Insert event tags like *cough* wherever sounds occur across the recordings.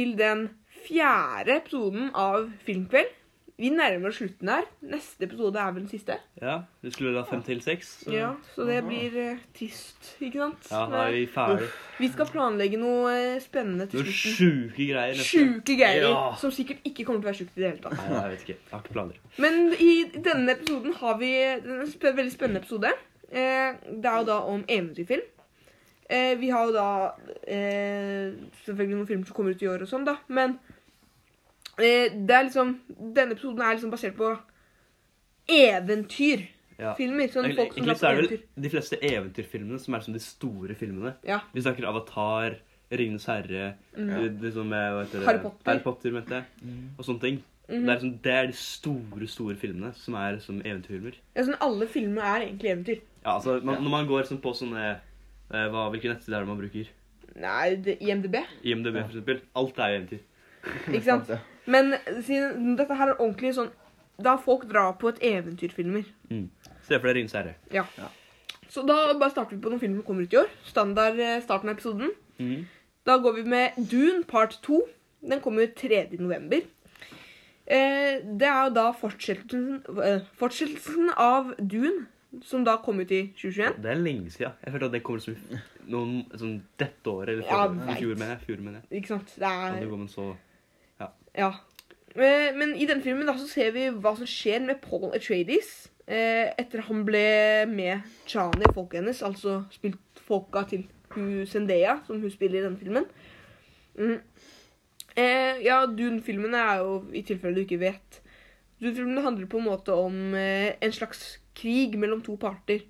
til den fjerde episoden av Filmkveld. Vi nærmer oss slutten her. Neste episode er vel den siste. Ja, vi skulle da fem til seks. Så Ja, Så det blir uh, trist, ikke sant? ja, da er vi ferdig. Vi skal planlegge noe eh, spennende til Noen slutten. sjuke greier. neste. Sjuke greier Ja. som sikkert ikke kommer til å være sjukt i det hele tatt. Nei, jeg vet ikke. Jeg har ikke planer. Men i denne episoden har vi en veldig spennende episode. Eh, det er jo da om eventyrfilm. Eh, vi har jo da eh, selvfølgelig noen filmer som kommer ut i år og sånn, da. Men eh, det er liksom Denne episoden er liksom basert på eventyrfilmer. Ja. Sånn folk som egentlig drar så er det eventyr. de fleste eventyrfilmene som er som de store filmene. Ja. Vi snakker Avatar, Ringenes herre, mm. liksom, er, heter det? Mm. Harry Potter. Harry Potter mente jeg. Og sånne ting. Mhm. det, er liksom, det er de store, store filmene som er som eventyrfilmer. Ja, sånn, alle filmer er egentlig eventyr. Ja, altså, man, Når man går sånn på sånne hva, Hvilke nettsider er det man bruker? Nei, det, IMDb. IMDb, for eksempel. Alt er eventyr. *laughs* Ikke sant? Men siden dette her er ordentlig sånn Da folk drar på et eventyrfilmer. Se for deg Ringenes herre. Ja. Så da bare starter vi på noen filmer som kommer ut i år. Standard eh, starten av episoden. Mm. Da går vi med Dune part 2. Den kommer 3. november. Eh, det er jo da fortsettelsen, eh, fortsettelsen av Dune, som da kom ut i 2021. Det er lenge siden. Jeg følte at det kom som noen, sånn dette året. Eller Ja, fjor, vet. fjor, mener jeg. Fjor, mener jeg. Ikke sant? Det At det er så Ja. ja. Men i denne filmen da så ser vi hva som skjer med Paul Atreides eh, etter han ble med Chani folket hennes, altså spilt folka til hun Zendaya, som hun spiller i denne filmen. Mm. Eh, ja, Dune-filmene er jo, i tilfelle du ikke vet Dune-filmene handler på en måte om eh, en slags krig mellom to parter.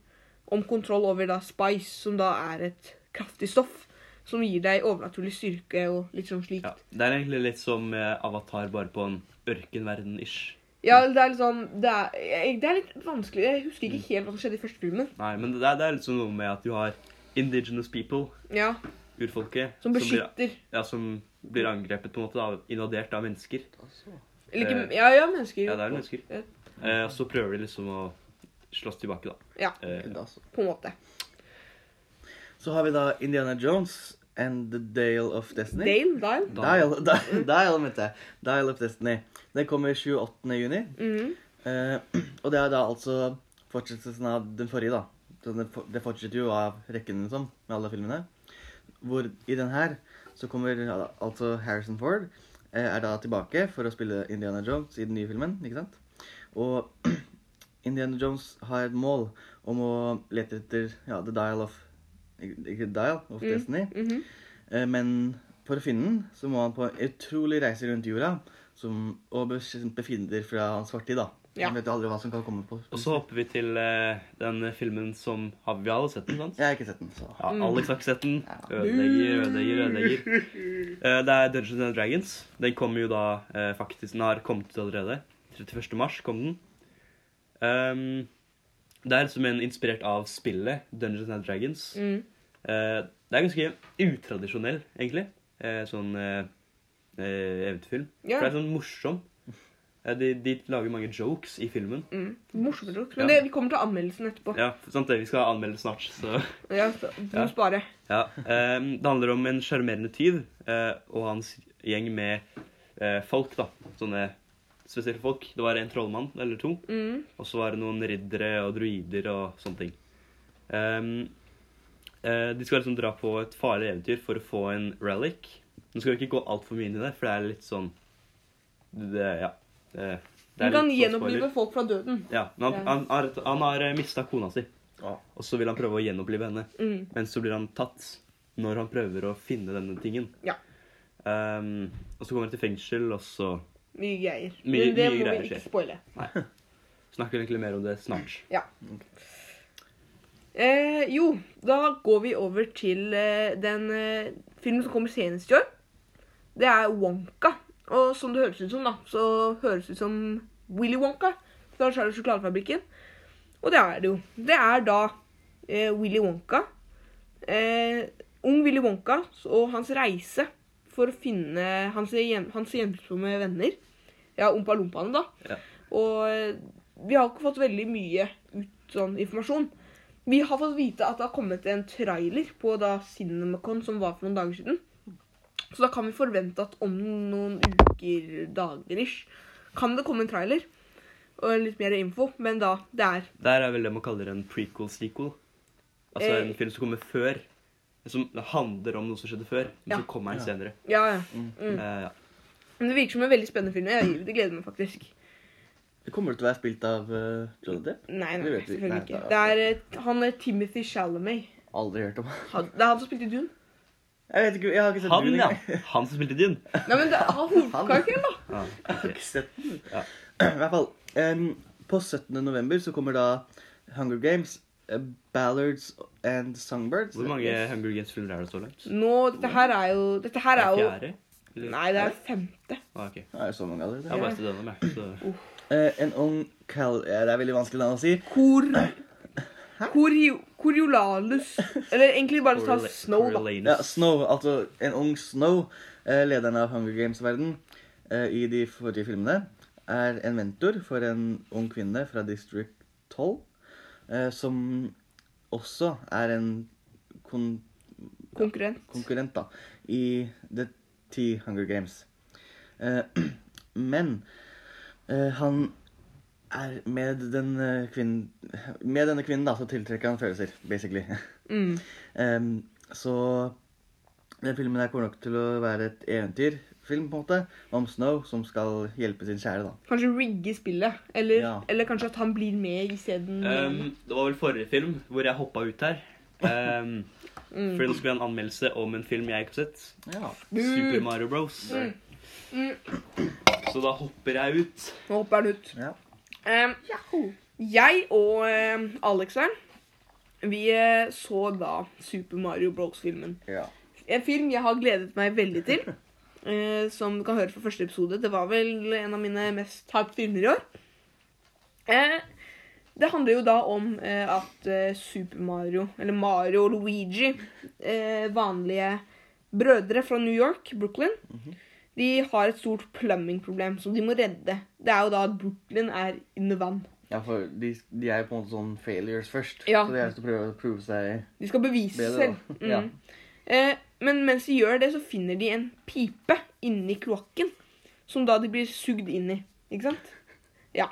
Om kontroll over da spice, som da er et kraftig stoff. Som gir deg overnaturlig styrke og litt sånn slikt. ja. Det er egentlig litt som eh, Avatar, bare på en ørkenverden-ish. Ja, det er liksom det er, det er litt vanskelig. Jeg husker ikke helt hva som skjedde i første filmen. Nei, men det er, det er liksom noe med at du har indigenous people, Ja, urfolket, Som blir, ja, som blir angrepet på en måte da, invadert av mennesker. Eller ikke Eh, Ja, ja, mennesker. Ja, det er mennesker. Ja. Eh, og så prøver de liksom å slåss tilbake, da. Ja, Eh, på en måte. Så har vi da Indiana Jones and The Dale of Destiny. Dale, Dial. Dial, Dial, Dial, mente jeg. Dial of Destiny. Den kommer 28. juni. Mhm. Eh, og det er da altså fortsettelsen av den forrige, da. Det, fortsetter jo av rekken, liksom, med alle filmene. Hvor i den her så kommer ja, da, altså Harrison Ford eh, er da tilbake for å spille Indiana Jones i den nye filmen, ikke sant? Og *clears throat* Indiana Jones har et mål om å lete etter ja, The Dial of Ikke Dial of Mm. Destiny. -hmm. Eh, Men for å finne den, så må han på en utrolig reise rundt jorda som, og bekjempe fiender fra hans fortid. da. Ja. Han vet jo aldri hva som kan komme på. Og så hopper vi til eh, den filmen som har Vi har alle sett den, sant? Jeg har ikke sett den, så Ja, Mm. Alex har ikke sett den. Ja. Ødelegger, ødelegger, ødelegger. Eh, det er Dungeons and Dragons. Den kommer jo da eh, faktisk Den har kommet ut allerede. 31. mars kom den. Um, det er som en inspirert av spillet Dungeons and Dragons. Mm. Uh, det er ganske utradisjonell, egentlig. Uh, sånn uh, eventyrfilm. Yeah. For det er sånn morsom. De, de lager mange jokes i filmen. Mm. Morsomme jokes. Men Ja. det, vi kommer til anmeldelsen etterpå. Ja, sant det. Vi skal anmelde snart, så *laughs* Ja, så du må Ja. spare. Ja, Um, Det handler om en sjarmerende tyv og hans gjeng med folk. da, Sånne spesielle folk. Det var en trollmann eller to. Mm. Og så var det noen riddere og druider og sånne ting. Um, uh, de skal liksom dra på et farlig eventyr for å få en relic. Nå skal vi ikke gå altfor mye inn i det, for det er litt sånn det, Ja. Det, det Du kan sånn gjenopplive folk fra døden. Ja, men han, han, han, har, han har mista kona si, Ja. og så vil han prøve å gjenopplive henne. Mm. Men så blir han tatt når han prøver å finne denne tingen. Ja. Um, og så kommer han til fengsel, og så Mye greier. My, Men det mye må greier vi ikke spoile. *laughs* snakker egentlig mer om det snart. Eh, jo, da går vi over til eh, den eh, filmen som kommer senest i år. Det er Wonka. Og som det høres ut som, da, så høres det ut som Willy Wonka fra Charlie Sjokoladefabrikken. Og det er det jo. Det er da eh, Willy Wonka. Eh, ung Willy Wonka og hans reise for å finne hans, hjem, hans hjemsomme venner. Ja, Ompa Lompaene, da. Ja. Og eh, vi har ikke fått veldig mye ut sånn informasjon. Vi har fått vite at det har kommet en trailer på da Cinemacon som var for noen dager siden. Så da kan vi forvente at om noen uker, dager ish, kan det komme en trailer og litt mer info. Men da, det er Der er vel det man kaller en prequel-sequel. Altså Eh. en film som kommer før. Som handler om noe som skjedde før, men Ja. så kommer den senere. Ja, ja. Mm. Eh, ja. Men det virker som en veldig spennende film. Jeg det gleder meg faktisk. Det kommer til å være spilt av uh, Johnny Depp. Nei, nei, vet selvfølgelig Nei, ikke. det Det er- eh, han er Timothy Chalamet. Aldri hørt om. Han, det er han som spilte i Dune. Jeg vet ikke, jeg har ikke sett Han, Dune ja. *laughs* Han som spilte Dune. Nei, men det er han hovedkarakteren, da. Ja. Jeg har ikke sett den. Ja. *clears throat* I hvert fall. um, på 17. november så kommer da Hunger Games, eh, Ballards and Songbirds. Hvor mange Hunger Games-filmer er det så langt? Nå, dette her er jo Dette her Det er er jo fjerde? Nei, det er femte. Ah, okay. Det er så mange allerede. Jeg har bare sett denne med. Så. Uh, en ung Cal... Ja, det er veldig vanskelig navn å si. Kor... Korio, Coriolalus Eller egentlig bare ta Snow, da. Ja, Snow, altså en ung Snow, uh, lederen av Hunger Games-verden uh, i de forrige filmene, er en mentor for en ung kvinne fra District 12, eh, som også er en kon Konkurrent. konkurrent da, i The T Hunger Games. Eh, *clears throat* men eh, han er med, den, eh, kvinnen, med denne kvinnen da, så tiltrekker han følelser, basically. *laughs* Mm. um, så den filmen her kommer nok til å være et eventyrfilm på en måte, om Snow som skal hjelpe sin kjære. da. Kanskje rigge spillet. Eller, Ja. eller kanskje at han blir med isteden. Um, det var vel forrige film hvor jeg hoppa ut her. Um, Mm. Fordi nå skulle jeg ha en anmeldelse om en film jeg ikke har sett. Ja. Super Mario Bros. Mm. Mm. Så da hopper jeg ut. Nå hopper han ut. ja. Um, jeg og um, Alex her, vi eh, så da Super Mario Bros-filmen. ja. En film jeg har gledet meg veldig til. *laughs* eh, som du kan høre fra første episode. Det var vel en av mine mest hyped filmer i år. Eh, det handler jo da om eh, at eh, Super Mario, eller Mario og Luigi, eh, vanlige brødre fra New York, Brooklyn, de har et stort plumbing-problem som de må redde. Det er jo da at Brooklyn er under vann. ja, for de, de er på en måte sånn failures først. Ja. Så de og prøver å prove seg De skal bevise selv. Mm. *laughs* Ja. Mm. Eh, men mens de gjør det, så finner de en pipe inni kloakken. Som da de blir sugd inn i. Ikke sant? Ja.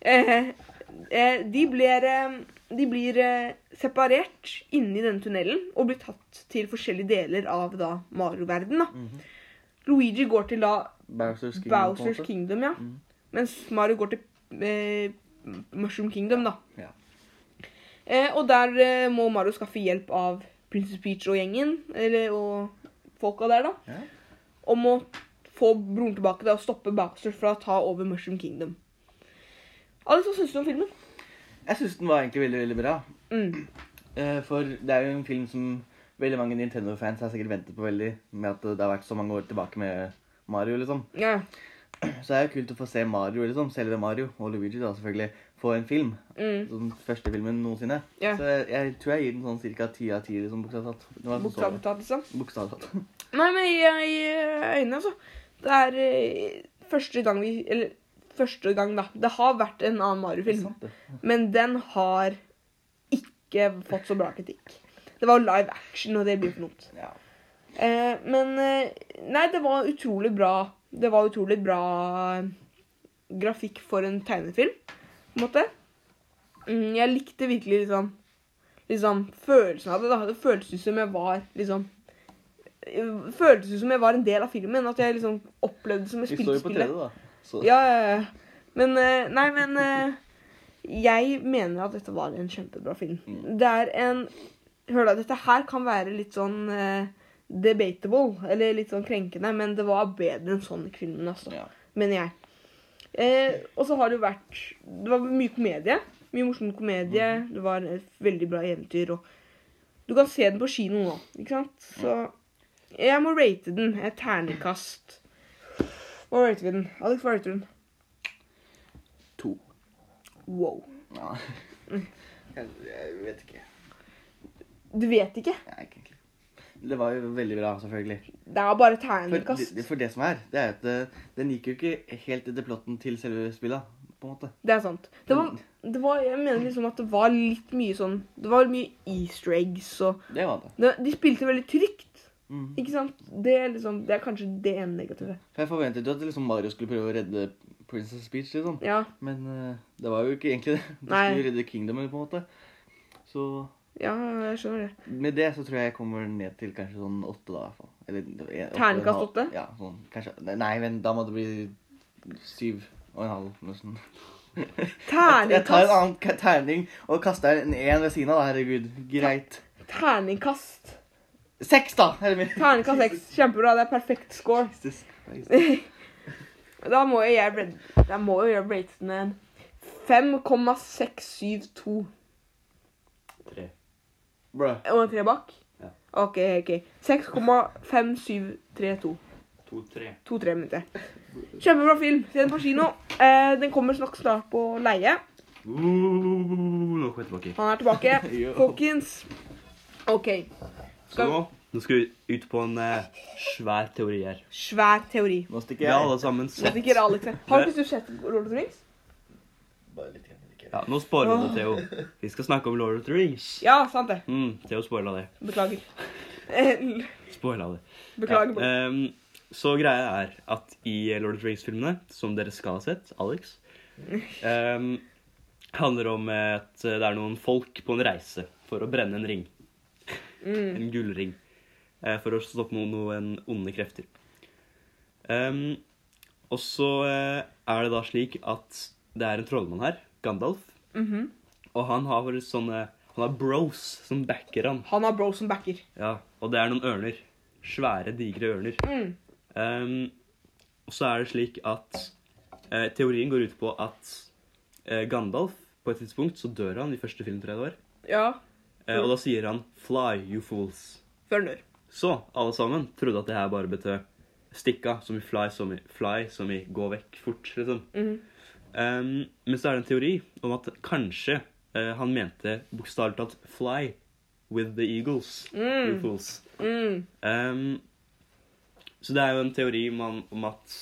Eh, eh, de blir, eh, de blir eh, separert inni denne tunnelen og blir tatt til forskjellige deler av da Mario-verdenen. Mm -hmm. Luigi går til da Bowsers Kingdom. Bowsers. Kingdom, ja. Mm. Mens Mario går til eh, Mushroom Kingdom, da. Ja. Eh, og der må Mario skaffe hjelp av Princess Peach og gjengen, eller, og folka der, da. Ja. Om å få broren tilbake da, og stoppe Baxter fra å ta over Mushroom Kingdom. Alex, hva syns du om filmen? Jeg syns den var egentlig veldig, veldig bra. Mm. Eh, for det er jo en film som veldig mange Nintendo-fans har sikkert ventet på veldig, med at det har vært så mange år tilbake med Mario, liksom. Ja. Så det er jo kult å få se Mario, liksom, selve Mario, og Luigi da selvfølgelig, få en film. Mm. Den første filmen noensinne. Ja. Så jeg, jeg tror jeg gir den sånn ca. ti av ti, liksom, Bokstavtatt. talt. Det var så- Bokstavelig talt, liksom. Bokstavelig. *laughs* Nei, men i øynene altså. Det er eh, første gang vi Eller første gang, da. Det har vært en annen Mario-film. Men den har ikke fått så bra kritikk. Det var live action, og det blir for noe. Ja. Eh, men eh, Nei, det var utrolig bra. Det var utrolig bra grafikk for en tegnefilm, på en måte. Mm, jeg likte virkelig liksom liksom følelsen av det. da. Det føltes som jeg var liksom føltes som jeg var en del av filmen. At jeg liksom opplevde det som jeg spilte spillet. 3D, da. Ja, ja, ja. Men eh, Nei, men eh, Jeg mener at dette var en kjempebra film. Mm. Det er en Hør da, dette her kan være litt sånn eh, debatable, eller litt sånn krenkende, men det var bedre enn sånn i filmen, altså. Ja. Mener jeg. Eh, og så har det jo vært Det var mye komedie. Mye morsom komedie. Mhm. Det var et veldig bra eventyr. Og du kan se den på kino nå, ikke sant? Så jeg må rate den. Et ternekast. Hva rater vi den? Alex, hva rater du den? To. Wow. Nei. Jeg, jeg vet ikke. Du vet ikke. Nei, ikke. Det var jo veldig bra, selvfølgelig. Det er bare terningkast. For, for det som er, det er at eh, den gikk jo ikke helt etter plotten til selve spillet, på en måte. Det er sant. Det var, det var, jeg mener liksom at det var litt mye sånn Det var mye easter eggs og Det var det. det, De spilte veldig trygt. Mm. Ikke sant? Det er, liksom, det er kanskje det ene negative. For jeg forventet jo at liksom Mario skulle prøve å redde Princess Beach, liksom. Ja, Men uh, det var jo ikke egentlig det. De skulle redde Kingdomen, på en måte. Så ja, jeg skjønner det. med det så tror jeg jeg kommer ned til kanskje sånn åtte, da, i hvert fall. Eller Terningkast åtte? Ja, sånn. Kanskje Nei, men da må det bli syv og en halv. nesten. Terningkast Jeg tar en annen terning og kaster en én ved siden av, da. Herregud. Greit. Terningkast. Seks, da! Er? Terningkast seks. Kjempebra. Det er perfekt score. Jesus *laughs* Da må jo jeg jeg en 5,672. Bro. Og en tre bak? Ja. OK, OK. 6,5732. To-tre. To-tre minutter. Kjempebra film. Se den på kino. Eh, den kommer snart snart på leie. Uh, nå kommer jeg tilbake. Han er tilbake. *laughs* Folkens. OK. Så nå, nå skal vi ut på en eh, svær teori her. Svær teori. Nå Vi stikker har jeg. alle sammen Nå sett stikker Alex her. Har ikke sett Lord of the Rings? Bare litt. Ja, Nå spoiler du, Theo. Vi skal snakke om Lord of the Rings. Ja, sant det. Mm, Theo spoila det. Beklager. *laughs* Spoila det. Beklager. Ja, um, så greia er at i Lord of the Rings-filmene, som dere skal ha sett, Alex, um, handler om at det er noen folk på en reise for å brenne en ring. Mm. En gullring. eh, For å stoppe noen, noen onde krefter. Um, og så eh, er det da slik at det er en trollmann her, Gandalf, Mhm. og han har sånne Han har bros som backer han. Han har bros som backer. Ja, og det er noen ørner. Svære, digre ørner. Mm. Um, og så er det slik at uh, teorien går ut på at uh, Gandalf På et tidspunkt så dør han i første film, tror jeg det var. Ja. Uh, og da sier han 'Fly, you fools'. Før han dør. Så alle sammen trodde at det her bare betød 'stikka', som i 'fly', som i 'fly', som i 'gå vekk fort', liksom. Mhm. Ehm, men så er det en teori om at kanskje uh, han mente bokstavelig talt 'fly with the eagles'. You Mm. fools. Mm. Um, så det er jo en teori man, om at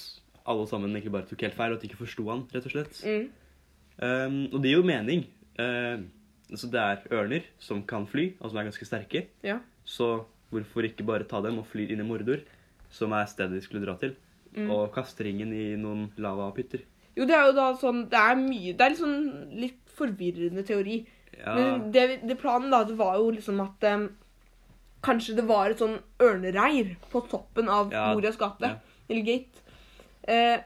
alle sammen egentlig bare tok helt feil, og at de ikke forsto han, rett og slett. Mm. Um, og det gir jo mening. Uh, altså det er ørner som kan fly, og som er ganske sterke. Ja. Så hvorfor ikke bare ta dem og fly inn i Mordor, som er stedet de skulle dra til, Mm. og kaste ringen i noen lavapytter? Jo, det er jo da sånn Det er mye Det er sånn litt forvirrende teori. Ja, Men det, det planen da, det var jo liksom at um, Kanskje det var et sånn ørnereir på toppen av Ja, Morias gate. ja. Eller gate. Eh,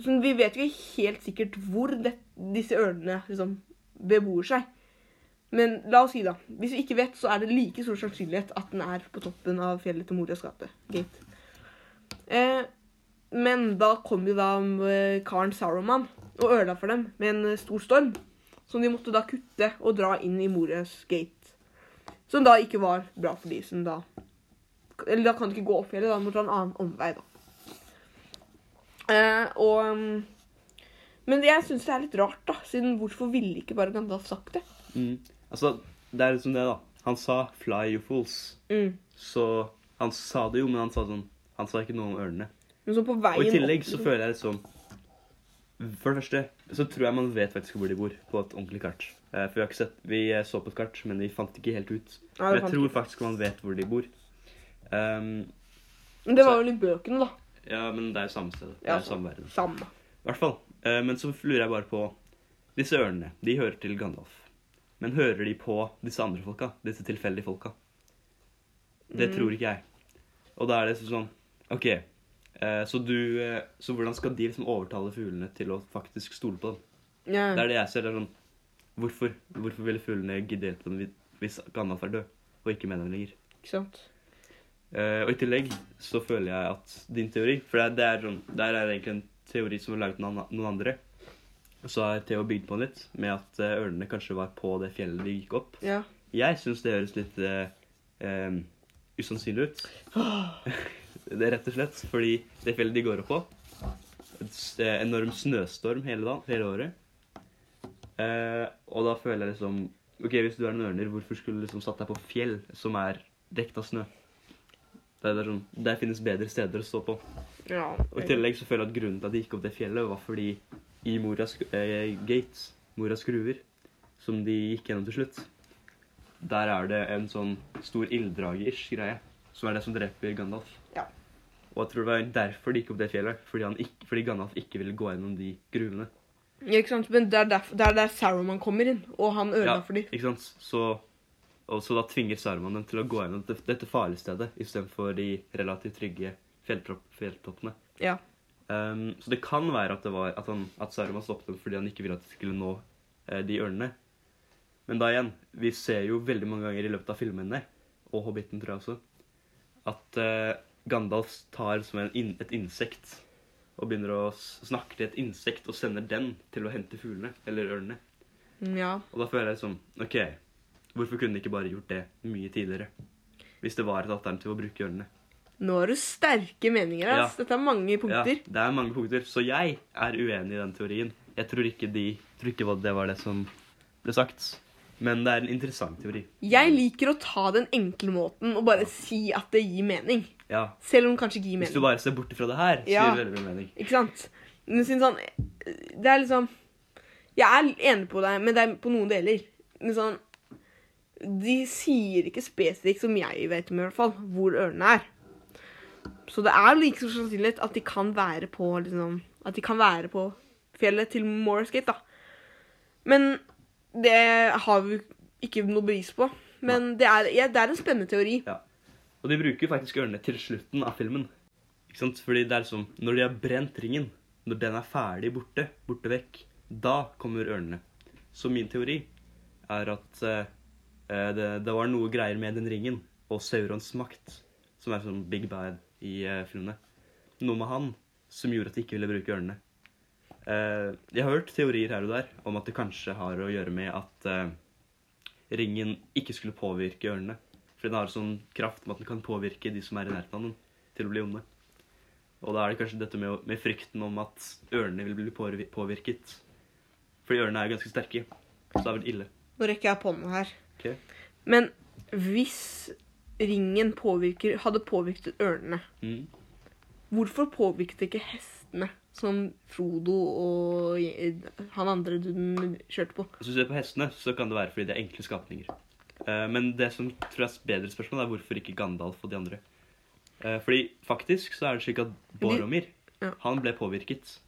så vi vet jo ikke helt sikkert hvor det, disse ørnene liksom bebor seg. Men la oss si, da. Hvis vi ikke vet, så er det like stor sannsynlighet at den er på toppen av fjellet til Morias gate. Gate. Eh, men da kom jo da eh, karen Saruman og ødela for dem med en eh, stor storm. Som de måtte da kutte og dra inn i Morias gate. Som da ikke var bra for de som da Eller da kan de ikke gå opp fjellet, da må ta en annen omvei, da. Eh, og um, Men jeg syns det er litt rart, da. Siden hvorfor ville ikke bare Gandalf sagt det? mm. Altså, det er liksom det, da. Han sa 'fly, you fools'. Mm. Så han sa det jo, men han sa sånn Han sa ikke noe om ørnene. Men så på veien Og i tillegg opp- så føler jeg liksom For det første så tror jeg man vet faktisk hvor de bor, på et ordentlig kart. Eh, For vi har ikke sett Vi eh, så på et kart, men vi fant ikke helt ut. Ja, Men jeg tror ikke. faktisk man vet hvor de bor. Um, Men det var vel i bøkene, da. ja, men det er jo samme sted. Det er jo samme verden. Samme. I hvert fall. Eh, men så lurer jeg bare på Disse ørnene, de hører til Gandalf. Men hører de på disse andre folka? Disse tilfeldige folka? Det Mm. tror ikke jeg. Og da er det sånn OK, så du eh, Så hvordan skal de liksom overtale fuglene til å faktisk stole på dem? Ja. Det er det jeg ser. det er sånn Hvorfor, hvorfor ville fuglene gidde hjelpe dem hvis Gandalf er død, og ikke med dem lenger? Ikke sant? Eh, og i tillegg så føler jeg at din teori For det, det er sånn, der er egentlig en teori som er laget av noen andre. Så har Theo bygd på den litt, med at eh, ørnene kanskje var på det fjellet de gikk opp. Ja. Jeg syns det høres litt eh, um, usannsynlig ut. *gasps* *laughs* det rett og slett fordi det fjellet de går opp på en eh, enorm snøstorm hele, dagen, hele året. Eh, og da føler jeg liksom OK, hvis du er en ørner, hvorfor skulle du liksom satt deg på fjell som er dekt av snø? Det er sånn, Der finnes bedre steder å stå på. ja. Og I tillegg så føler jeg at grunnen til at de gikk opp det fjellet, var fordi i Moras eh, Gates, Moras gruver, som de gikk gjennom til slutt, der er det en sånn stor ilddrage-ish greie som er det som dreper Gandalf. Ja. Og jeg tror det var derfor de gikk opp det fjellet, fordi, han ikke, fordi Gandalf ikke ville gå gjennom de gruvene. Ja, ikke sant? Men det er, derf- det er der Saruman kommer inn, og han ødela for dem. ikke sant? Så, og så da tvinger Saruman dem til å gå gjennom dette, dette farlige stedet istedenfor de relativt trygge fjelltopp, fjelltoppene. Ja. Um, så det kan være at, det var, at, han, at Saruman stoppet dem fordi han ikke ville at de skulle nå eh, de ørnene. Men da igjen, vi ser jo veldig mange ganger i løpet av filmene, og Hobbiten tror jeg også, at uh, Gandalf tar som en, inn- et insekt og begynner å snakke til et insekt og sender den til å hente fuglene, eller ørnene. Mm, Ja. Og da føler jeg sånn OK, hvorfor kunne de ikke bare gjort det mye tidligere? Hvis det var et alternativ å bruke ørnene. Nå har du sterke meninger. altså. Ja. Dette er mange punkter. Ja, det er mange punkter. Så jeg er uenig i den teorien. Jeg tror ikke, de, tror ikke det var det som ble sagt. Men det er en interessant teori. Jeg liker å ta den enkle måten og bare si at det gir mening. Ja, Selv om det kanskje ikke gir mening. Hvis du bare ser bort fra det her, så Ja. gir det veldig mye mening. Ikke sant? Men sånn Det er liksom Jeg er enig på deg, men det er på noen deler. Men sånn De sier ikke spesifikt, som jeg vet om i hvert fall, hvor ørnene er. Så det er like så sannsynlig at de kan være på liksom At de kan være på fjellet til Morris Gate, da. Men det har vi ikke noe bevis på. Men det er, ja, det er en spennende teori. Ja. Og de bruker faktisk ørnene til slutten av filmen. Ikke sant? Fordi det er som Når de har brent ringen, når den er ferdig borte, borte vekk, da kommer ørnene. Så min teori er at eh, det, det var noe greier med den ringen og Saurons makt, som er sånn big bad i uh, filmene. Noe med han som gjorde at de ikke ville bruke ørnene. Eh, jeg har hørt teorier her og der om at det kanskje har å gjøre med at eh, ringen ikke skulle påvirke ørnene. For den har sånn kraft med at den kan påvirke de som er i nærheten av den, til å bli onde. Og da er det kanskje dette med, med frykten om at ørnene vil bli påvirket. Fordi ørnene er ganske sterke. Så det er vel ille. Nå rekker jeg på hånda her. Okay. Men hvis ringen påvirker, hadde påvirket ørnene, Mm. hvorfor påvirket det ikke hestene? Som Frodo og han andre du kjørte på. Hvis du ser på hestene, så kan det være fordi det er enkle skapninger. Eh, men det som tror jeg er bedre spørsmål, er hvorfor ikke Gandalf og de andre. Eh, fordi faktisk så er det slik at Boromir, Ja. han ble påvirket.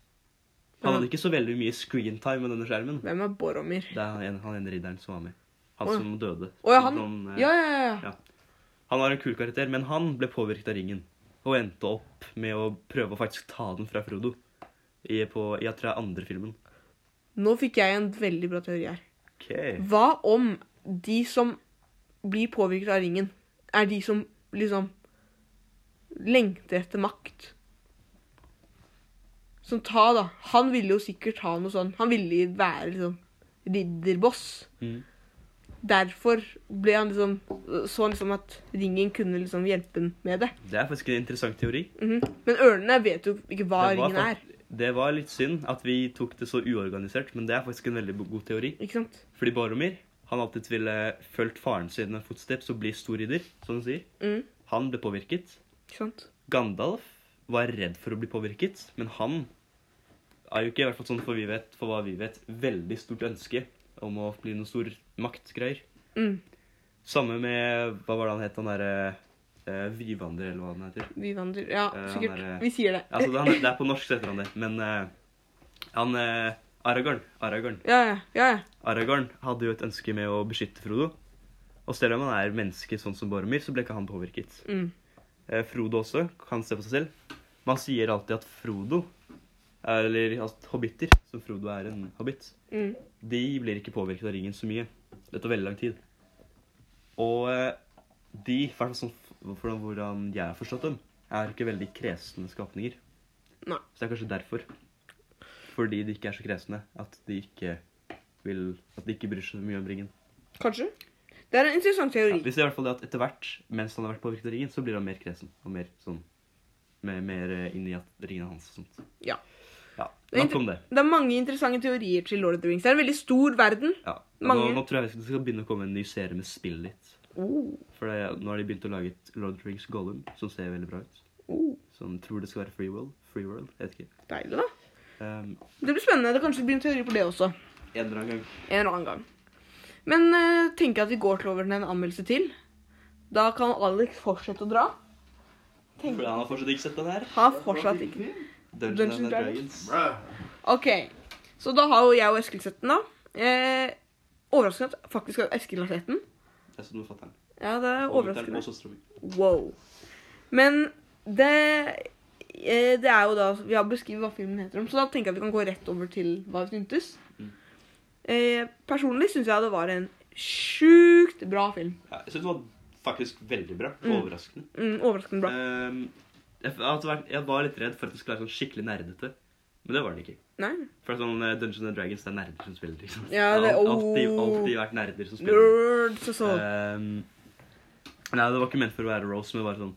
Han hadde ikke så veldig mye screentime med denne skjermen. Hvem er Boromir? Det er han, han ene ridderen som var med. Han oh, ja. som døde. Oh, ja, han. Noen, eh, Ja, ja, ja. Ja. Han var en kul karakter, men han ble påvirket av ringen. Og endte opp med å prøve å faktisk ta den fra Frodo. I, på, jeg tror det er andre filmen. Nå fikk jeg en veldig bra teori her. Okay. Hva om de som blir påvirket av ringen, er de som liksom lengter etter makt? Som ta, da. Han ville jo sikkert ha noe sånn Han ville være liksom ridderboss. Mm. Derfor ble han liksom så han liksom at ringen kunne liksom hjelpe ham med det. Det er faktisk en interessant teori. Mhm. Men ørnene vet jo ikke hva ringen er. Det var litt synd at vi tok det så uorganisert, men det er faktisk en veldig god teori. Ikke sant? Fordi Boromir han alltid ville fulgt faren sine fotsteps og bli stor ridder, som han sier. Mm. Han ble påvirket. Ikke sant? Gandalf var redd for å bli påvirket, men han er jo ikke, i hvert fall sånn for, vi vet, for hva vi vet, veldig stort ønske om å bli noen stor maktgreier. Mm. Samme med Hva var det han het? Han derre eh, Vyvander, eller hva den heter. Vi Ja, uh, sikkert. er, eh, Vi sier det. Altså, det, han, det er på norsk, heter han det. Men uh, han Aragorn, Aragorn. Ja, ja. ja. Aragorn hadde jo et ønske med å beskytte Frodo. Og selv om han er menneske sånn som Boromir, så ble ikke han påvirket. Mm. Frodo også kan se på seg selv. Man sier alltid at Frodo, eller at hobbiter, som Frodo er en hobbit, Mm. de blir ikke påvirket av ringen så mye. Det tar veldig lang tid. Og de, i hvert fall sånn for hvordan jeg har forstått dem, er ikke veldig kresne skapninger. Nei. Så det er kanskje derfor. Fordi de ikke er så kresne, at de ikke vil At de ikke bryr seg så mye om ringen. Kanskje. Det er en interessant Ja, teori. vi ser i hvert fall det at etter hvert, mens han har vært påvirket av ringen, så blir han mer kresen. Og mer sånn Mer, mer inn i at ringen er hans og sånt. Ja. Ja, Nok om det. Det er mange interessante teorier til Lord of the Rings. Det er en veldig stor verden. Ja. Mange- Nå, nå tror jeg vi skal begynne å komme en ny serie med spill litt. Oh. For det, nå har de begynt å lage et Lord of the Rings Gollum, som ser veldig bra ut. Oh. Som tror det skal være Free World. Free World, jeg vet ikke. Deilig, da. Um, Det blir spennende. Det kanskje blir en teori på det også. en eller annen gang. En eller annen gang. Men uh, tenker jeg at vi går til over en anmeldelse til. Da kan Alex fortsette å dra. For han har fortsatt ikke sett den her. Har fortsatt ikke. Dungeons Dungeons and Dragons. Dragons. OK. Så da har jo jeg og Eskil sett den, da. Eh, overraskende faktisk at Eskil har sett den. Den med fatter'n. Ja, det er overraskende. og søstera mi. Wow. Men det eh, Det er jo da Vi har beskrevet hva filmen heter, om, så da tenker jeg at vi kan gå rett over til hva vi syntes. Mm. Eh, personlig syns jeg det var en sjukt bra film. Ja, jeg syns det var faktisk veldig bra. Mm. Overraskende. Mm, overraskende bra. Ehm, jeg var litt redd for at det skulle være sånn skikkelig nerdete. Men det var det ikke. Nei. For sånn eh, Dungeons and Dragons det er nerder som spiller. liksom. Ja, det- har alltid, oh. alltid vært nerder som spiller. Nerds og så. Um, nei, det var ikke ment for å være Rose, men bare sånn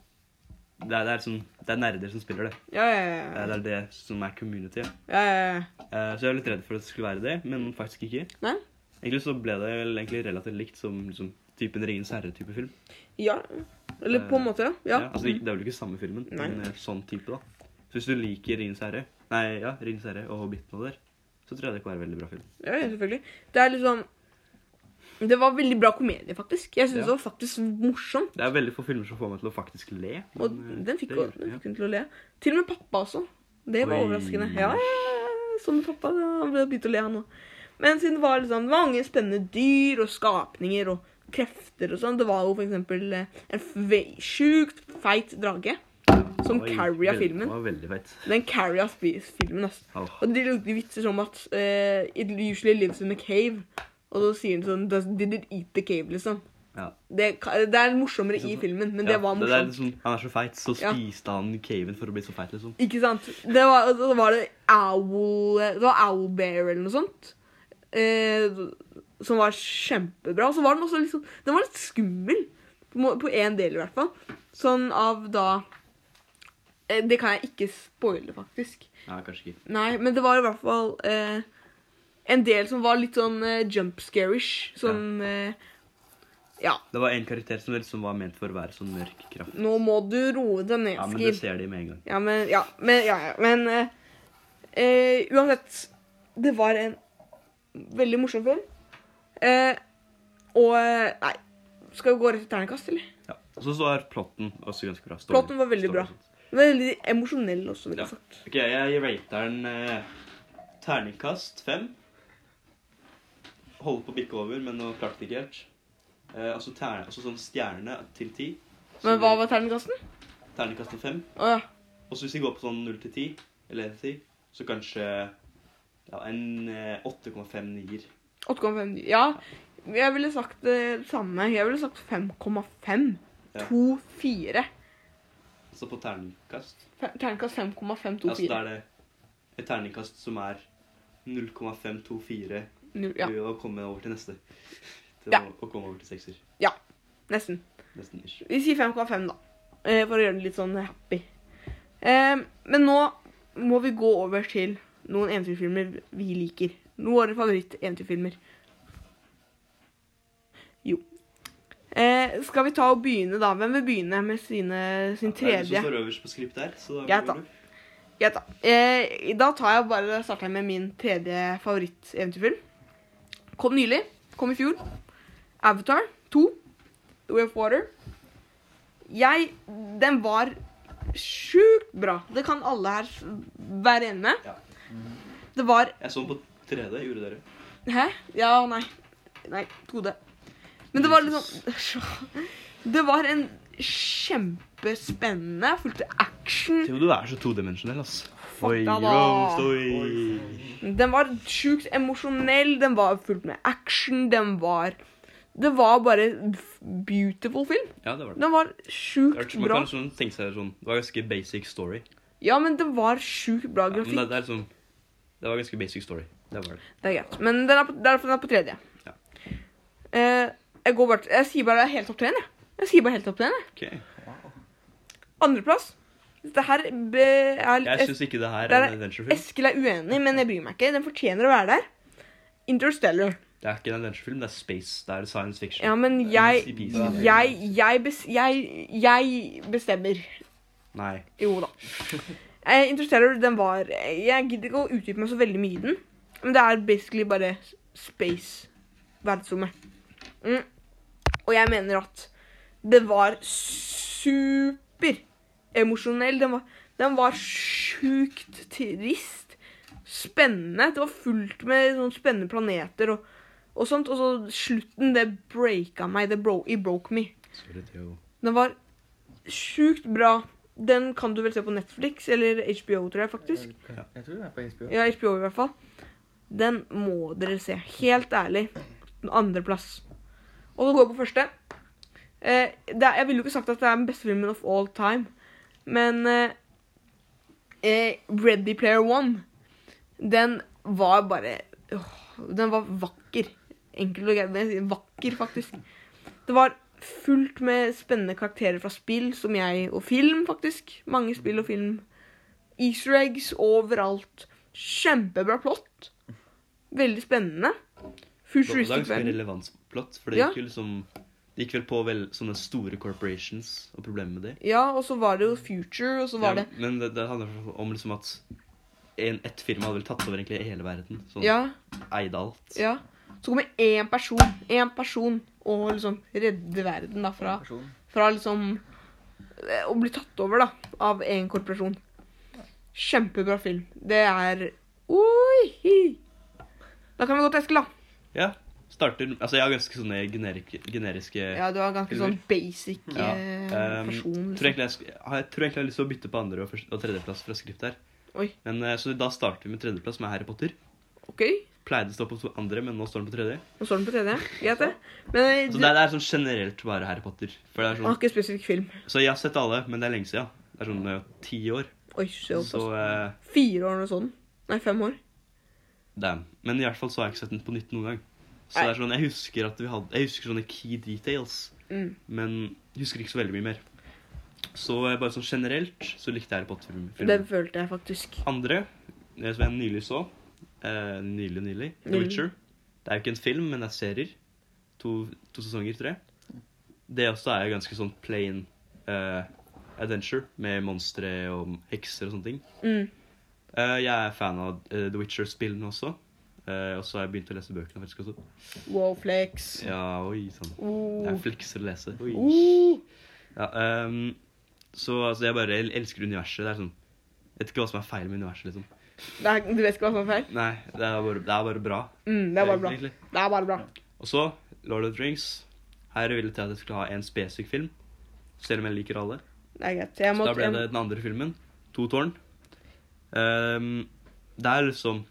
det er, det, er sånn, det er nerder som spiller det. Ja, ja, Eh, ja. Det er det som er community. Ja. ja, ja. Eh, så jeg var litt redd for at det skulle være det, men faktisk ikke. Nei? Egentlig så ble det vel egentlig relativt likt som liksom, typen Ringens herre-type film. ja. Eller på en måte, ja. ja. altså, det, er vel ikke samme filmen, Nei. men eh, sånn type, da. Så hvis du liker Ringens herre, nei, ja, Ringens herre og Hobbiten og der, så tror jeg det kan være en veldig bra film. Ja, ja, selvfølgelig. Det er liksom Det var veldig bra komedie, faktisk. Jeg syns Ja. det var faktisk morsomt. Det er veldig få filmer som får meg til å faktisk le. Men, og den fikk, det den fikk hun til å le. Til og med pappa også. Det var Oi. overraskende. Ja. Som pappa. Han ble begynt å le, han òg. Men siden det var liksom det var mange spennende dyr og skapninger og krefter og sånn Det var jo for eksempel eh, en sjukt feit drage som carria filmen. Den var veldig feit. Den carria filmen, altså. Oh. Og de lagde vitser som at uh, It usually lives in a cave. Og så sier han sånn Does, Did it eat the cave, liksom? Ja. Det, det er morsommere i filmen, men det Ja, morsomt. Det er liksom, han er så feit, så Ja. spiste han caven for å bli så feit, liksom. Ikke sant? Det var, så var det owl Det var owlbear eller noe sånt. Eh, som var kjempebra. Og så var den også liksom Den var litt skummel. På én del, i hvert fall. Sånn av da Det kan jeg ikke spoile, faktisk. Nei, kanskje ikke. Nei, men det var i hvert fall eh, en del som var litt sånn eh, jump scarish. ja. eh, Ja, Det var en karakter som liksom var ment for å være sånn mørk kraft. nå må du roe deg ned, Ja, men det Skil. ser de med en gang. Ja, men Ja, men, ja, ja, men eh, eh, Uansett, det var en veldig morsom film. Eh, og eh, Nei, skal vi gå rett til terningkast, eller? Ja. Og så er plotten også ganske bra. Story- Plotten var veldig story bra. Og er Veldig emosjonell også, vil Ja. jeg sagt. Ok, jeg rater den eh, terningkast fem. Holder på å bikke over, men nå klarte det ikke helt. Eh, altså, ter, altså sånn stjerne til ti. Men hva var terningkasten? Terningkasten fem. Å ja. Og så hvis vi går på sånn 0 til 10, eller én til ti, så kanskje ja, en eh, 8,5 nier. 8,5. Ja, jeg ville sagt det samme. Jeg ville sagt 5,5. Ja. 2-4. Så på terningkast Terningkast 5,524. Altså da er det et terningkast som er 0,524 Null- Ja, å komme over til neste. *laughs* Til Ja. å, å komme over til sekser. nesten. Nesten ish. Vi sier 5,5 da. eh, For å gjøre det litt sånn happy. Eh, Men nå må vi gå over til noen eventyrfilmer vi liker. Noen av våre favoritt-eventyrfilmer. Jo. Eh, skal vi ta og begynne, da? Hvem vil begynne med sine, sin Det er det som står øverst på. Så da Greit, da. Greit, da. Eh, da tar jeg bare starter jeg med min tredje favoritt-eventyrfilm. Kom nylig. Kom i fjor. Avatar 2. The Way of Water. Jeg Den var sjukt bra. Det kan alle her være enig med. Ja. Det var Jeg så den på 3D, gjorde dere? Hæ? Ja, nei. Nei, 2D. Men det var liksom Det var en kjempespennende, fullt av action. Theo, du er så todimensjonell, ass. Oi, roast, oi. Den var sjukt emosjonell, den var fullt med action, den var Det var bare beautiful film. Ja, det var det. Den var sjukt bra. Man kan sånn tenke seg sånn Det var ganske basic story. Ja, men det var sjukt bra Ja, det, grafikk. det er liksom Det var ganske basic story. Det var det. Det er greit. Men den er på, derfor den er på tredje. Ja. Eh, jeg går bare Jeg sier bare helt opp til én, jeg. Jeg sier bare helt opp til én, jeg. Ok. Andreplass. Dette her be, er litt Jeg syns ikke det her er er en adventurefilm. Eskil er uenig, men jeg bryr meg ikke. Den fortjener å være der. Interstellar. Det er ikke en adventure-film, det er space. Det er science fiction. Ja, men jeg. Jeg, jeg, bes, jeg, jeg bestemmer. Nei. Jo da. *laughs* Eh, Interstellar, den var Jeg gidder ikke å utdype meg så veldig mye i den. Men det er basically bare space. Verdensrommet. Mm. Og jeg mener at det var super emosjonell. Den var, den var sjukt trist. Spennende. Det var fullt med sånn spennende planeter og, og sånt. Og så slutten, det breaka meg. Det bro, it broke me. Den var sjukt bra. Den kan du vel se på Netflix eller HBO, tror jeg faktisk. Ja. Jeg tror det er på HBO. Ja, HBO i hvert fall. Den må dere se. Helt ærlig. Den andreplass. Og så går jeg på første. Eh, er, jeg ville jo ikke sagt at det er den beste filmen of all time, men eh, eh, Ready Player One, den var bare åh, Den var vakker. Enkelt og greit. Vakker, faktisk. Det var fullt med spennende karakterer fra spill, som jeg Og film, faktisk. Mange spill og film. Easter eggs overalt. Kjempebra plott. Veldig spennende. Futuristisk verden. Plott, for det Ja. gikk jo liksom Det gikk vel på vel sånne store corporations og problemer med det. Ja, og så var det jo Future, og så var ja, det Men det, det handler om liksom at en, et firma hadde vel tatt over egentlig hele verden. Sånn Ja, eide alt. ja. Så kommer én person, én person, og liksom redde verden da fra, fra liksom eh, Å bli tatt over, da, av én korporasjon. Kjempebra film. Det er Oi! Da kan vi gå til Eskil, da. Ja. Starter Altså, jeg har ganske sånne generik, generiske Ja, du har ganske Filmer. sånn basic Ja, ehm, person. Liksom. Tror jeg, sk- jeg tror egentlig jeg har lyst til å bytte på andre og, og tredjeplass fra skript her. Oi. Men eh, Så da starter vi med tredjeplass som er Harry Potter. OK, Pleide å stå på andre, men nå står den på tredje. nå står den på tredje. Greit, det. Men eh, Så det, det er sånn generelt bare Harry Potter. For det er jeg sånn, ikke spesifikk film. så jeg har sett alle, men det er lenge siden. Det er sånn ti år. Oi, så. Så uh, Fire år eller sånn. Nei, fem år. damn. Men i hvert fall så har jeg ikke sett den på nytt noen gang. Så det er sånn, jeg husker at vi hadde Jeg husker sånne key details, Mm. men husker ikke så veldig mye mer. Så eh, bare sånn generelt så likte jeg Harry Potter-filmen. Den følte jeg faktisk. Andre, eh, som jeg nylig så eh, Nylig, nylig. The mm. Witcher. Det er jo ikke en film, men det er serier. To, to sesonger, tror jeg. Det også er jo ganske sånn plain uh, adventure med monstre og hekser og sånne ting. Mm. Uh, jeg er fan av The Witcher-spillene også. Eh, og så har jeg begynt å lese bøkene faktisk også. Wow, flex. Ja, oi sann. Oh. Jeg flekser å lese. Oi. Oh. Ja, um, så altså, jeg bare elsker universet. Det er sånn Jeg vet ikke hva som er feil med universet, liksom. Er, du vet ikke hva som er feil? Nei, det er bare, det er bare bra. Mm, det er bare bra. egentlig. Det er bare bra. Og så Lord of the Rings. Her ville jeg til at jeg skulle ha en spesifikk film. Selv om jeg liker alle. Det er greit. Så da ble det den andre filmen. To tårn. Um, det er liksom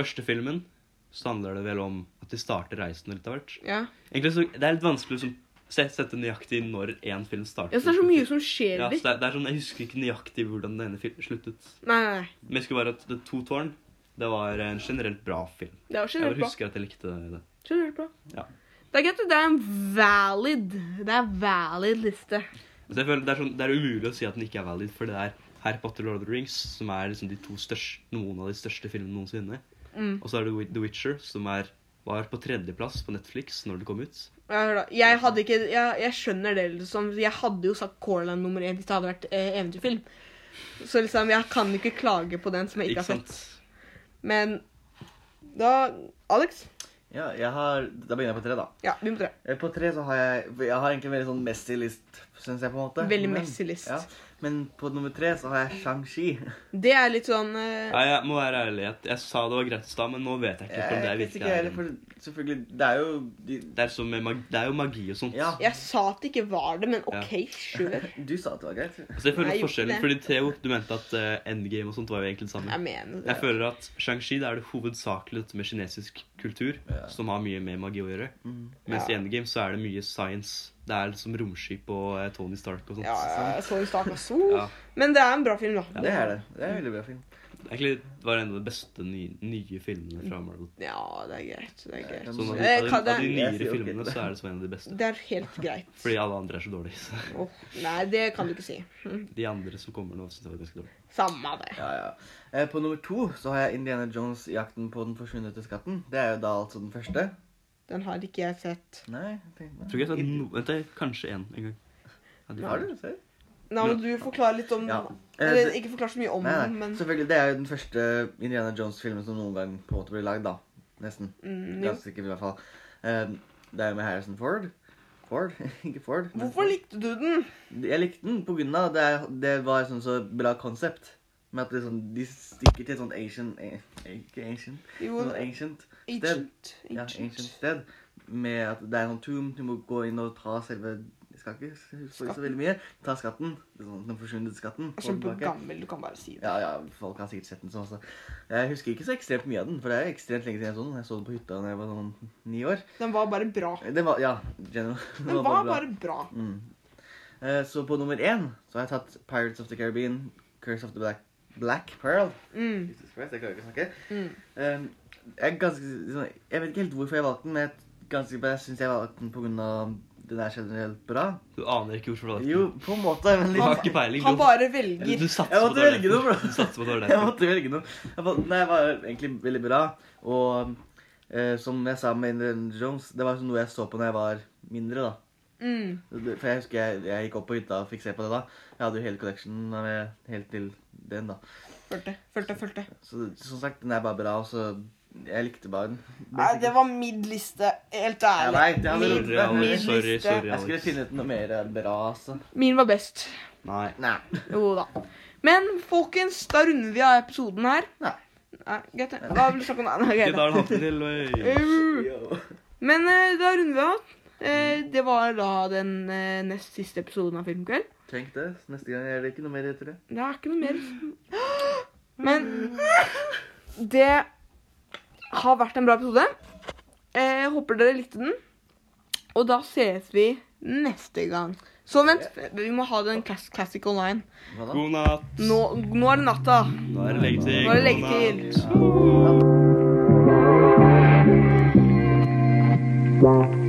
Første filmen så handler det vel om at de starter reisen litt av hvert. ja. Egentlig så, Det er litt vanskelig å liksom, se- sette nøyaktig når én film starter. ja, så det er så mye som skjer Ja, så det, er, det er sånn, Jeg husker ikke nøyaktig hvordan den ene filmen sluttet. Nei, nei, nei. Men jeg husker bare at det To tårn det var en generelt bra film. Det var generelt bare Jeg husker at jeg likte det. Generelt bra. Ja. Det er greit. Det er en valid Det er valid liste. Det, er sånn, det er umulig å si at den ikke er valid, for det er Harry Potter og Lord of the Rings som er liksom de to største, noen av de største filmene noensinne. Mm. Og så er det The Witcher, som er, var på tredjeplass på Netflix når det kom ut. Jeg hadde ikke Jeg, jeg skjønner det, liksom. Jeg hadde jo sagt Corland nummer én hvis det hadde vært eh, eventyrfilm. Så liksom, jeg kan ikke klage på den som jeg ikke, Ikke har sett. Men da Alex? Ja, jeg har Da begynner jeg på tre, da. Ja, begynner på det. Eh, På tre så har jeg Jeg har egentlig en veldig sånn messy list, syns jeg, på en måte. Veldig messy list. Ja, men på nummer tre så har jeg Shang-Chi. Det er litt sånn uh... Nei, jeg må være ærlig. Jeg sa det var greit i stad, men nå vet jeg ikke om det er virkelig ikke er heller, for selvfølgelig Det er jo de, det, er som med mag, det er jo magi og sånt. Ja. Jeg sa at det ikke var det, men OK, sure. *laughs* Du sa at det var greit. Altså, jeg føler Nei, forskjellen, fordi Theo, du mente at uh, Endgame og sånt var jo egentlig det samme. Jeg mener det. Jeg føler at Shang-Chi er det hovedsakelig dette med kinesisk kultur, Ja. som har mye med magi å gjøre. Mm. Mens Ja. i Endgame så er det mye science. Det er liksom romskip og eh, Tony Stark og sånt. Ja, ja, Tony Stark og også. Ja. Men det er en bra film, da. Ja, Det er det. Det er en veldig bra film. Egentlig var det en av de beste nye, nye filmene fra Marvel. Ja, det er greit. Det er greit. Sånn av, de, Eh, av, de, av de nyere filmene så er det som en av de beste. Det er helt greit. Fordi alle andre er så dårlige. Så Oh, nei, det kan du ikke si. De andre som kommer nå, syns jeg var ganske dårlige. Samme det. Ja, ja. Eh, På nummer to så har jeg Indiana Jones' 'Jakten på den forsvunne skatten'. Det er jo da altså den første. Den har ikke jeg sett. Nei, jeg tror ikke jeg har sett no, Vent, det er kanskje én en gang. Ja, de- Har du? Ser Nei, men du forklarer litt om Ja. Eh, Eller ikke forklarer så mye om Nei, den, men Selvfølgelig, Det er jo den første Indiana Jones-filmen som noen gang på en måte blir lagd, da. Nesten. mm. Ganske sikkert, i hvert fall. Eh, Det er jo med Harrison Ford. Ford. *laughs* ikke Ford. Hvorfor likte du den? Jeg likte den på grunn av det, det var sånn så bra konsept. Med at det er sånn, de stikker til et sånt ancient Ikke ancient, Jo, sånn ancient sted. ancient. Ja, ancient sted. Med at det er en sånn tomb, du må gå inn og ta selve Jeg skal ikke huske så veldig mye. Ta skatten. Sånn, den forsvunne skatten. den. Kjempegammel, du kan bare si det. Ja, ja, folk har sikkert sett den sånn også. Jeg husker ikke så ekstremt mye av den, for det er ekstremt lenge siden jeg så den. Jeg så den på hytta da jeg var sånn ni år. Den var bare bra. Den var, ja, general. *laughs* Den var bare bra. Mm. Eh, så på nummer én så har jeg tatt Pirates of the Caribbean, Curse of the Black, Black Pearl. Mm. Jesus Christ, jeg klarer ikke å snakke. Mm. Um, jeg, ganske, sånn, jeg vet ikke helt hvorfor jeg valgte den, men jeg, ganske, jeg syns jeg valgte den av den er generelt bra. Du aner ikke hvorfor du valgte Jo, på en måte, men Du han, har ikke peiling. Han bare bare du velger. satser på velge noe, bro. Du satser på det *laughs* Jeg måtte velge noe. Jeg nei, jeg var egentlig veldig bra. Og eh, som jeg sa med Indiana Jones, det var noe jeg så på når jeg var mindre, da. Mm. For jeg husker jeg, jeg gikk opp på hytta og fikk se på det da. Jeg hadde jo hele collectionen med helt til den, da. Følte, følte, følte. Så som sagt, den er bare bra, og så Jeg likte bare den. Nei, det var midd-liste. Helt Jeg ærlig. vet, jeg hadde Mid- Sorry, mid-liste. Sorry, sorry, Jeg skulle finne ut noe mer bra, altså. Min var best. Nei. Nei. Jo da. Men folkens, da runder vi av episoden her. Nei. Nei, greit. Da vil du snakke om? Nei, greit. det. Men eh, da runder vi av. Eh, det var da den eh, nest siste episoden av Filmkveld. Tenk det. Neste gang er det ikke noe mer etter det. Det er ikke noe mer. *gasps* Men det har vært en bra episode. Eh, Jeg håper dere likte den. Og da ses vi neste gang. Så vent, vi må ha den class classic online. God natt. Nå, nå er det natta. Nå er det leggetid. Nå er det God natt. leggetid. Ja.